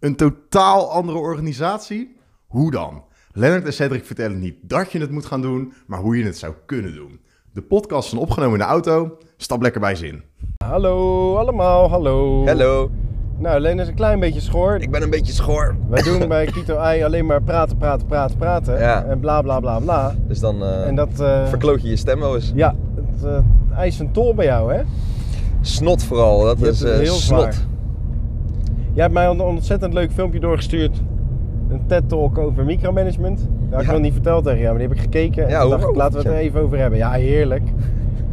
Een totaal andere organisatie? Hoe dan? Lennart en Cedric vertellen niet dat je het moet gaan doen, maar hoe je het zou kunnen doen. De podcast is opgenomen in de auto. Stap lekker bij zin. Hallo allemaal, hallo. Hallo, Nou, Len is een klein beetje schoor. ik ben een beetje schor. Wij doen bij Kito Ei alleen maar praten, praten, praten, praten. Ja. En bla bla bla bla. Dus dan eh En dat, eh, verkloot je je stem wel eens. ja, het eh, eist een tol bij jou, hè? Snot vooral, dat Je is heel snot. zwaar. Jij hebt mij een ontzettend leuk filmpje doorgestuurd. Een TED-talk over micromanagement. Dat had ik nog niet verteld tegen jou, maar die heb ik gekeken. En Ja, dacht ik, laten we het er even over hebben. Ja, heerlijk.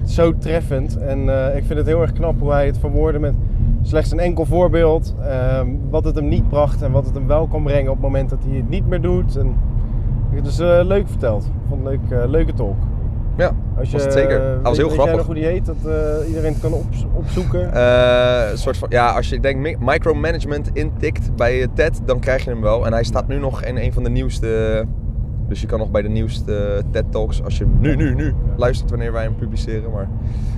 Zo treffend. En eh, ik vind het heel erg knap hoe hij het verwoordde met slechts een enkel voorbeeld. ehm, wat het hem niet bracht en wat het hem wel kan brengen op het moment dat hij het niet meer doet. En, is eh, leuk verteld. Ik vond het leuk, leuke talk. Ja, Als je, was het zeker. eh, Hij was weet- heel weet grappig. nog hoe die heet? Dat eh, iedereen het kan ops- opzoeken. Eh, een soort van, ja, als je denk mi- micromanagement intikt bij eh, TED, dan krijg je hem wel. En hij staat nu nog in een van de nieuwste. Dus je kan nog bij de nieuwste TED Talks, als je nu, nu, nu luistert wanneer wij hem publiceren. Maar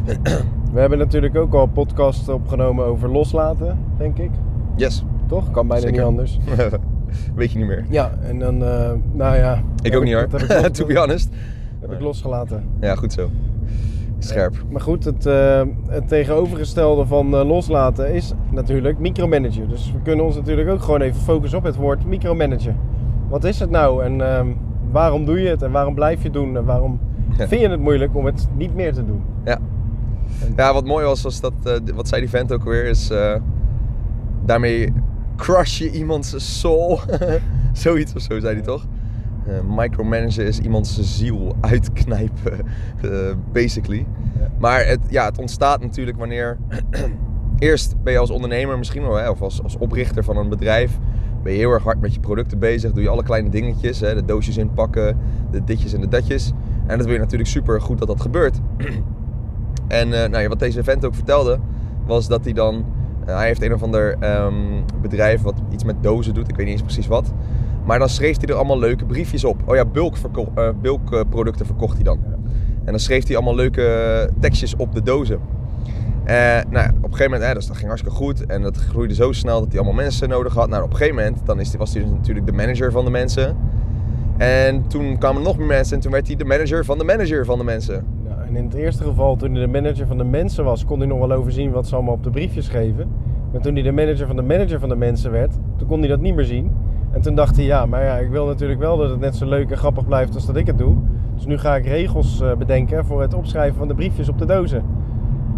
We hebben natuurlijk ook al een podcast opgenomen over loslaten, denk ik. yes, Toch? Kan bijna Zeker. niet anders. weet je niet meer. Ja, en dan, eh, nou ja. Ik ook niet hoor, Dat to be honest. Heb ik losgelaten. Ja, goed zo. Scherp. Maar goed, het, eh, het tegenovergestelde van eh, loslaten is natuurlijk micromanager. Dus we kunnen ons natuurlijk ook gewoon even focussen op het woord micromanager. Wat is het nou en ehm, waarom doe je het en waarom blijf je het doen en waarom Ja. vind je het moeilijk om het niet meer te doen? Ja. Ja, wat mooi was, was dat, eh, wat zei die vent ook weer, is daarmee crush je iemands soul. Zoiets of zo zei hij toch? Eh, micromanagen is iemands ziel uitknijpen, eh, basically. Ja. Maar het, ja, het ontstaat natuurlijk wanneer... Eerst ben je als ondernemer misschien wel, hè, of als, als oprichter van een bedrijf... ben je heel erg hard met je producten bezig. Doe je alle kleine dingetjes, hè, de doosjes inpakken, de ditjes en de datjes. En dat wil je natuurlijk super goed dat dat gebeurt. En eh, nou ja, wat deze vent ook vertelde, was dat hij dan... hij heeft een of ander ehm, bedrijf wat iets met dozen doet, ik weet niet eens precies wat. Maar dan schreef hij er allemaal leuke briefjes op. Oh ja, bulk, verko- eh, bulk eh, producten verkocht hij dan. En dan schreef hij allemaal leuke tekstjes op de dozen. Eh, nou op een gegeven moment, hè, dus dat ging hartstikke goed. En dat groeide zo snel dat hij allemaal mensen nodig had. Nou, op een gegeven moment dan is was hij dus natuurlijk de manager van de mensen. En toen kwamen nog meer mensen en toen werd hij de manager van de manager van de mensen. En in het eerste geval, toen hij de manager van de mensen was, kon hij nog wel overzien wat ze allemaal op de briefjes schreven. Maar toen hij de manager van de manager van de mensen werd, toen kon hij dat niet meer zien. En toen dacht hij, ja, maar ja, ik wil natuurlijk wel dat het net zo leuk en grappig blijft als dat ik het doe. Dus nu ga ik regels eh, bedenken voor het opschrijven van de briefjes op de dozen.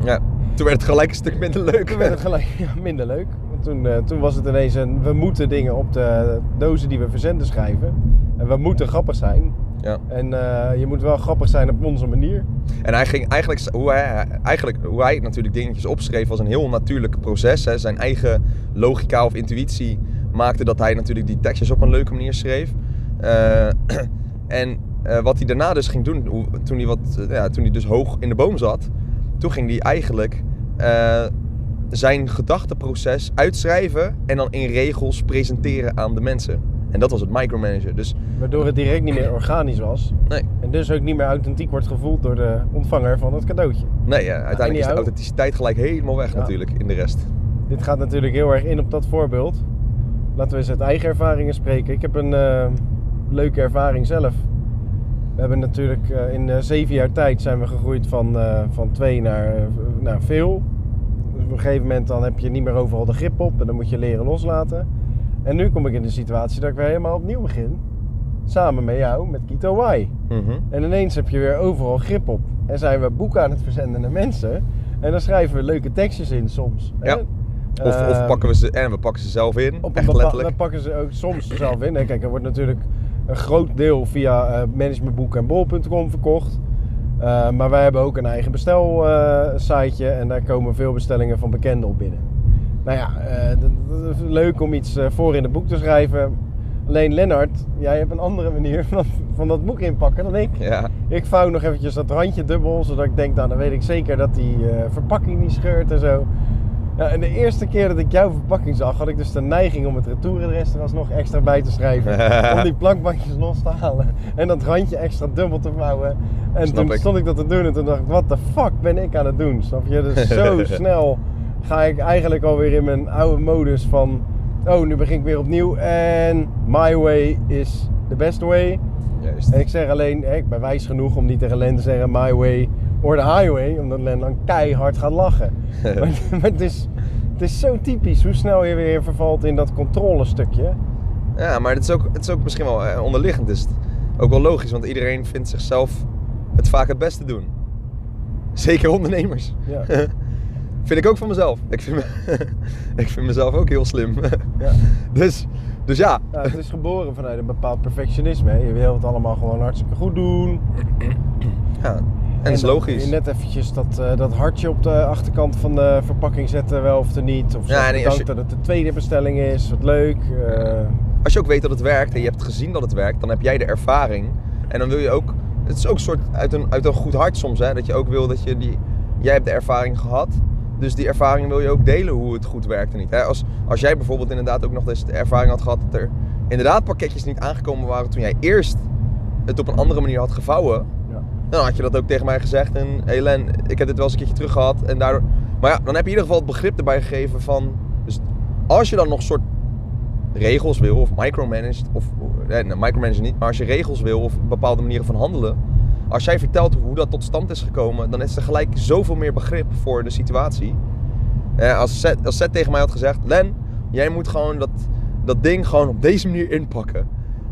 Ja, toen werd het gelijk een stuk minder leuk. Toen werd het gelijk ja, minder leuk. Want toen, eh, toen was het ineens een, we moeten dingen op de dozen die we verzenden schrijven. En we moeten grappig zijn. Ja. En eh, je moet wel grappig zijn op onze manier. En hij ging eigenlijk, hoe hij, eigenlijk, hoe hij natuurlijk dingetjes opschreef, was een heel natuurlijk proces. Hè. Zijn eigen logica of intuïtie maakte dat hij natuurlijk die tekstjes op een leuke manier schreef. Eh, en eh, wat hij daarna dus ging doen, hoe- toen hij, wat, eh, ja, toen hij dus hoog in de boom zat, toen ging hij eigenlijk zijn gedachteproces uitschrijven en dan in regels presenteren aan de mensen. En dat was het micromanager. Dus Waardoor het direct niet meer organisch was. nee, En dus ook niet meer authentiek wordt gevoeld door de ontvanger van het cadeautje. nee ja, uiteindelijk is de authenticiteit gelijk helemaal weg Ja. natuurlijk in de rest. Dit gaat natuurlijk heel erg in op dat voorbeeld. Laten we eens uit eigen ervaringen spreken. Ik heb een eh, leuke ervaring zelf. We hebben natuurlijk eh, in eh, zeven jaar tijd zijn we gegroeid van, van twee naar, naar veel. Dus op een gegeven moment dan heb je niet meer overal de grip op en dan moet je leren loslaten. En nu kom ik in de situatie dat ik weer helemaal opnieuw begin. Samen met jou, met Kito Y. Mhm. En ineens heb je weer overal grip op. En zijn we boeken aan het verzenden naar mensen. En dan schrijven we leuke tekstjes in soms. Ja. Of, of Eh, pakken we ze en we pakken ze zelf in. op echt letterlijk. Dan pakken ze ook soms zelf in. hè. Kijk, er wordt natuurlijk een groot deel via eh managementboek en bol.com verkocht. Eh, maar wij hebben ook een eigen bestelsiteje en daar komen veel bestellingen van bekenden op binnen. Nou ja, eh, is leuk om iets eh, voor in het boek te schrijven. Alleen Lennart, jij hebt een andere manier van, van dat boek inpakken dan ik. Ja, Ik vouw nog eventjes dat randje dubbel, zodat ik denk, nou dan weet ik zeker dat die eh, verpakking niet scheurt en zo. Ja, en de eerste keer dat ik jouw verpakking zag, had ik dus de neiging om het retouradres er alsnog extra bij te schrijven. om die plankbandjes los te halen en dat randje extra dubbel te vouwen. En Snap toen ik. stond ik dat te doen en toen dacht ik, wat de fuck ben ik aan het doen? Snap je? Dus zo snel ga ik eigenlijk alweer in mijn oude modus van oh, nu begin ik weer opnieuw en my way is the best way. Juist. En ik zeg alleen, ik ben wijs genoeg om niet tegen Len te zeggen my way or the highway, omdat Len dan keihard gaat lachen. maar maar het, is, het is zo typisch hoe snel je weer vervalt in dat controlestukje. Ja, maar het is ook, het is ook misschien wel eh, onderliggend. Is het ook wel logisch, want iedereen vindt zichzelf het vaak het beste doen. Zeker ondernemers. Ja. vind ik ook van mezelf. Ik vind, me- ik vind mezelf ook heel slim. Ja. dus, dus ja. Ja, het is geboren vanuit een bepaald perfectionisme. hè. Je wil het allemaal gewoon hartstikke goed doen. ja. En dat is logisch. Net eventjes dat, eh, dat hartje op de achterkant van de verpakking zetten, wel of niet. Of Ja, nee, je- dat het de tweede bestelling is, wat leuk. eh, Als je ook weet dat het werkt en je hebt gezien dat het werkt, dan heb jij de ervaring. En dan wil je ook. Het is ook een soort uit een, uit een goed hart soms, hè? Dat je ook wil dat je die. Jij hebt de ervaring gehad. Dus die ervaring wil je ook delen hoe het goed werkt en niet. Hè? Als, als jij bijvoorbeeld inderdaad ook nog eens de ervaring had gehad dat er inderdaad pakketjes niet aangekomen waren toen jij eerst het op een andere manier had gevouwen. Dan had je dat ook tegen mij gezegd. En hey Len, ik heb dit wel eens een keertje terug gehad. En daardoor... Maar ja, dan heb je in ieder geval het begrip erbij gegeven van... Dus als je dan nog soort regels wil of micromanaged... Of, nee, micromanagen niet. Maar als je regels wil of bepaalde manieren van handelen... Als jij vertelt hoe dat tot stand is gekomen... Dan is er gelijk zoveel meer begrip voor de situatie. Eh, als Seth tegen mij had gezegd... Len, jij moet gewoon dat, dat ding gewoon op deze manier inpakken.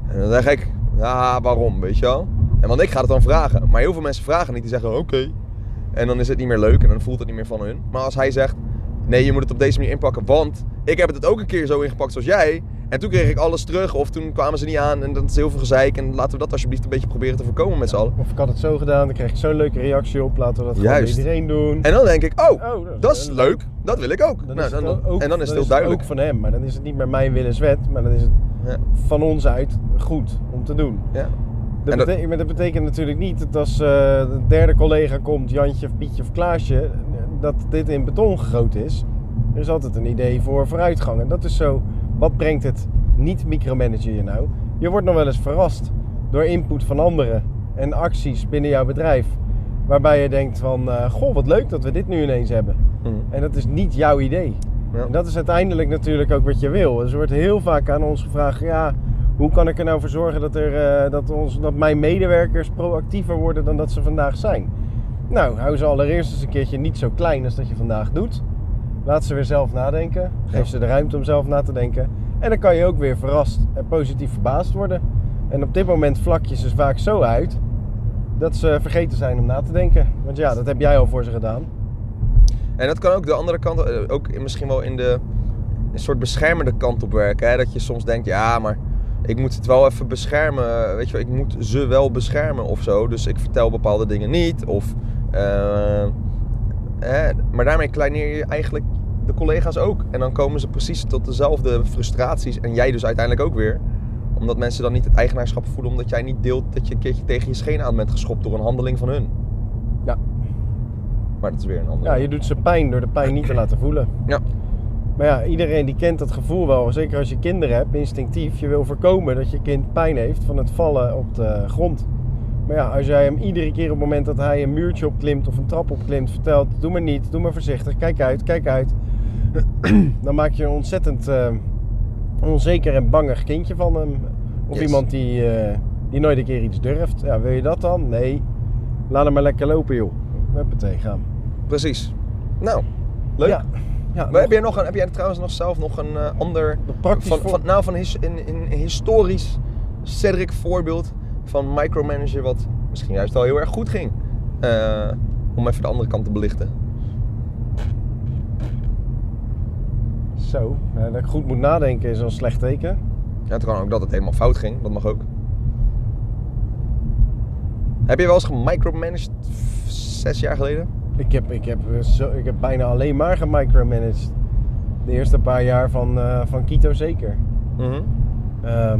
En dan zeg ik... Ja, waarom, weet je wel? En want ik ga het dan vragen. Maar heel veel mensen vragen niet. Die zeggen oké. En dan is het niet meer leuk en dan voelt het niet meer van hun. Maar als hij zegt, nee je moet het op deze manier inpakken. Want ik heb het ook een keer zo ingepakt zoals jij. En toen kreeg ik alles terug. Of toen kwamen ze niet aan en dat is heel veel gezeik. En laten we dat alsjeblieft een beetje proberen te voorkomen met z'n allen. Of ik had het zo gedaan, dan kreeg ik zo'n leuke reactie op. Laten we dat gewoon Juist. bij iedereen doen. En dan denk ik, oh, Oh, dat is leuk. Dat wil ik ook. Dan Nou, dan- ook, en dan is het heel duidelijk. ook van hem. Maar dan is het niet meer mijn willenswet. Maar dan is het Ja. van ons uit goed om te doen. Ja. Dat, En dat- betekent, maar dat betekent natuurlijk niet dat als eh, de derde collega komt, Jantje of Pietje of Klaasje, dat dit in beton gegoten is. Er is altijd een idee voor vooruitgang. En dat is zo, wat brengt het niet micromanager je nou? Je wordt nog wel eens verrast door input van anderen en acties binnen jouw bedrijf. Waarbij je denkt van, eh, goh wat leuk dat we dit nu ineens hebben. Hm. En dat is niet jouw idee. Ja. En dat is uiteindelijk natuurlijk ook wat je wil. Dus er wordt heel vaak aan ons gevraagd: ja, hoe kan ik er nou voor zorgen dat, er, eh, dat, ons, dat mijn medewerkers proactiever worden dan dat ze vandaag zijn? Nou, hou ze allereerst eens een keertje niet zo klein als dat je vandaag doet. Laat ze weer zelf nadenken. Geef Ja. ze de ruimte om zelf na te denken. En dan kan je ook weer verrast en positief verbaasd worden. En op dit moment vlak je ze vaak zo uit dat ze vergeten zijn om na te denken. Want ja, dat heb jij al voor ze gedaan. En dat kan ook de andere kant, eh, ook misschien wel in de een soort beschermende kant op werken. Hè? Dat je soms denkt, ja, maar ik moet het wel even beschermen. Weet je wel, ik moet ze wel beschermen of zo. Dus ik vertel bepaalde dingen niet. Of, eh, hè? Maar daarmee kleineer je eigenlijk de collega's ook. En dan komen ze precies tot dezelfde frustraties. En jij dus uiteindelijk ook weer. Omdat mensen dan niet het eigenaarschap voelen. Omdat jij niet deelt dat je een keertje tegen je schenen aan bent geschopt door een handeling van hun. Ja. Maar dat is weer een andere. Ja, je doet ze pijn door de pijn niet te laten voelen. Ja. Maar ja, iedereen die kent dat gevoel wel. Zeker als je kinderen hebt, instinctief. Je wil voorkomen dat je kind pijn heeft van het vallen op de grond. Maar ja, als jij hem iedere keer op het moment dat hij een muurtje opklimt of een trap opklimt vertelt... Doe maar niet, doe maar voorzichtig, kijk uit, kijk uit. Dan maak je een ontzettend eh, onzeker en bangig kindje van hem. Of Yes. iemand die, eh, die nooit een keer iets durft. Ja, wil je dat dan? Nee. Laat hem maar lekker lopen, joh. Huppatee, gaan. Precies. Nou, leuk. Ja Maar nog- heb, jij nog een, heb jij trouwens nog zelf nog een eh, ander, praktisch van, voor- van, nou van his, een, een historisch Cedric voorbeeld van micromanager wat misschien juist wel heel erg goed ging? Eh, om even de andere kant te belichten. Zo, eh, dat ik goed moet nadenken is een slecht teken. Ja, het kan ook dat het helemaal fout ging, dat mag ook. Heb je wel eens gemicromanaged zes jaar geleden? Ik heb, ik, heb, eh, zo, ik heb bijna alleen maar gemicromanaged. De eerste paar jaar van, eh, van Kito zeker. Mhm. Ehm,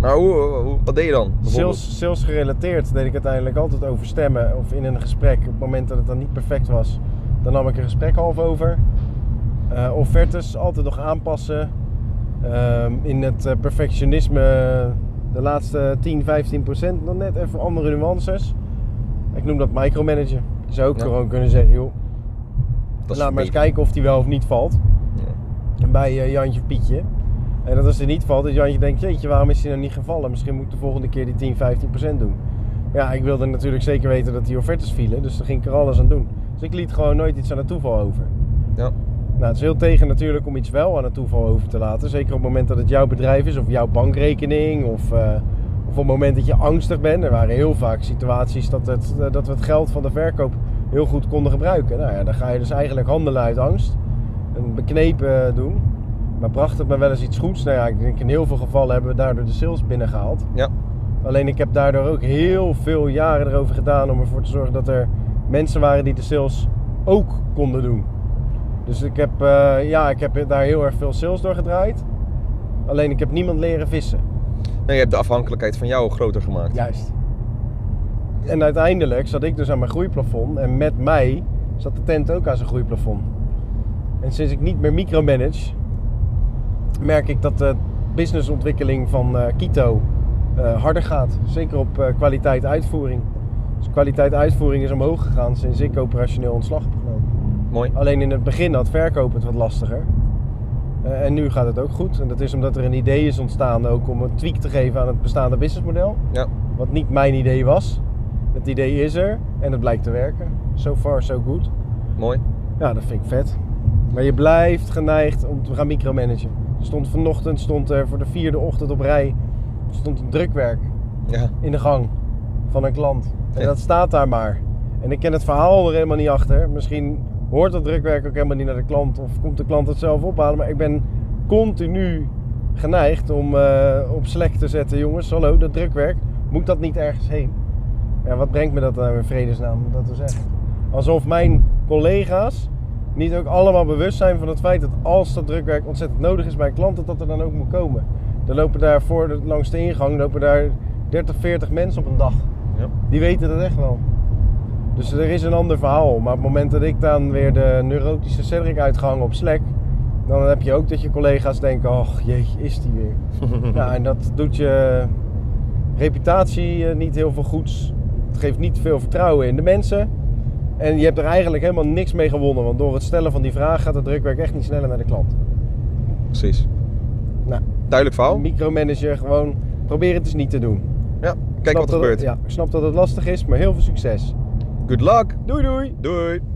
Maar hoe, hoe- wat deed je dan? sales, sales gerelateerd deed ik uiteindelijk altijd over stemmen of in een gesprek. Op het moment dat het dan niet perfect was, dan nam ik een gesprek half over. Eh, offertes altijd nog aanpassen. Ehm, in het perfectionisme de laatste 10, 15 procent nog net even andere nuances. Ik noem dat micromanagen. Je zou ook Ja. gewoon kunnen zeggen, joh, Dat laat maar eens kijken of die wel of niet valt. Ja. bij eh, Jantje of Pietje. En dat als er niet valt, dat Jantje denkt, jeetje, waarom is hij nou niet gevallen? Misschien moet ik de volgende keer die 10, 15 procent doen. Ja, ik wilde natuurlijk zeker weten dat die offertes vielen, dus daar ging ik er alles aan doen. Dus ik liet gewoon nooit iets aan het toeval over. Ja. Nou, het is heel tegen natuurlijk om iets wel aan het toeval over te laten. Zeker op het moment dat het jouw bedrijf is of jouw bankrekening of, eh, of op het moment dat je angstig bent. Er waren heel vaak situaties dat, het, eh, dat we het geld van de verkoop heel goed konden gebruiken. Nou ja, dan ga je dus eigenlijk handelen uit angst. En beknepen doen. Maar bracht het me wel eens iets goeds? Nou ja, ik denk in heel veel gevallen hebben we daardoor de sales binnengehaald. Ja. Alleen ik heb daardoor ook heel veel jaren erover gedaan om ervoor te zorgen dat er mensen waren die de sales ook konden doen. Dus ik heb, eh, ja, ik heb daar heel erg veel sales door gedraaid. Alleen ik heb niemand leren vissen. Nee, je hebt de afhankelijkheid van jou groter gemaakt. Juist. En uiteindelijk zat ik dus aan mijn groeiplafond. En met mij zat de tent ook aan zijn groeiplafond. En sinds ik niet meer micromanage, merk ik dat de businessontwikkeling van eh, Kito eh, harder gaat. Zeker op eh, kwaliteit uitvoering. Dus kwaliteit uitvoering is omhoog gegaan sinds ik operationeel ontslag heb genomen. Mooi. Alleen in het begin had verkopen het wat lastiger. Eh, en nu gaat het ook goed. En dat is omdat er een idee is ontstaan ook om een tweak te geven aan het bestaande businessmodel. Ja. Wat niet mijn idee was. Het idee is er en het blijkt te werken. So far, so good. Mooi. Ja, dat vind ik vet. Maar je blijft geneigd om te gaan micromanagen. Er stond vanochtend stond er voor de vierde ochtend op rij stond een drukwerk Ja. in de gang van een klant. En Ja. dat staat daar maar. En ik ken het verhaal er helemaal niet achter. Misschien hoort dat drukwerk ook helemaal niet naar de klant of komt de klant het zelf ophalen. Maar ik ben continu geneigd om eh, op Slack te zetten, jongens, hallo, dat drukwerk, moet dat niet ergens heen? Ja, wat brengt me dat nou in vredesnaam dat te zeggen? Alsof mijn collega's niet ook allemaal bewust zijn van het feit dat als dat drukwerk ontzettend nodig is bij een klant, dat dat er dan ook moet komen. Dan lopen daar voor langs de ingang lopen daar 30, 40 mensen op een dag. Ja. Die weten dat echt wel. Dus er is een ander verhaal. Maar op het moment dat ik dan weer de neurotische Cedric uitgang op Slack, dan heb je ook dat je collega's denken: oh jeetje, is die weer. ja, en dat doet je reputatie eh, niet heel veel goeds. Het geeft niet veel vertrouwen in de mensen. En je hebt er eigenlijk helemaal niks mee gewonnen. Want door het stellen van die vraag gaat het drukwerk echt niet sneller naar de klant. Precies. Nou, Duidelijk verhaal. micromanager, gewoon probeer het eens niet te doen. Ja. Kijk wat er het- gebeurt. Ja, ik snap dat het lastig is, maar heel veel succes. Good luck. Doei doei! Doei.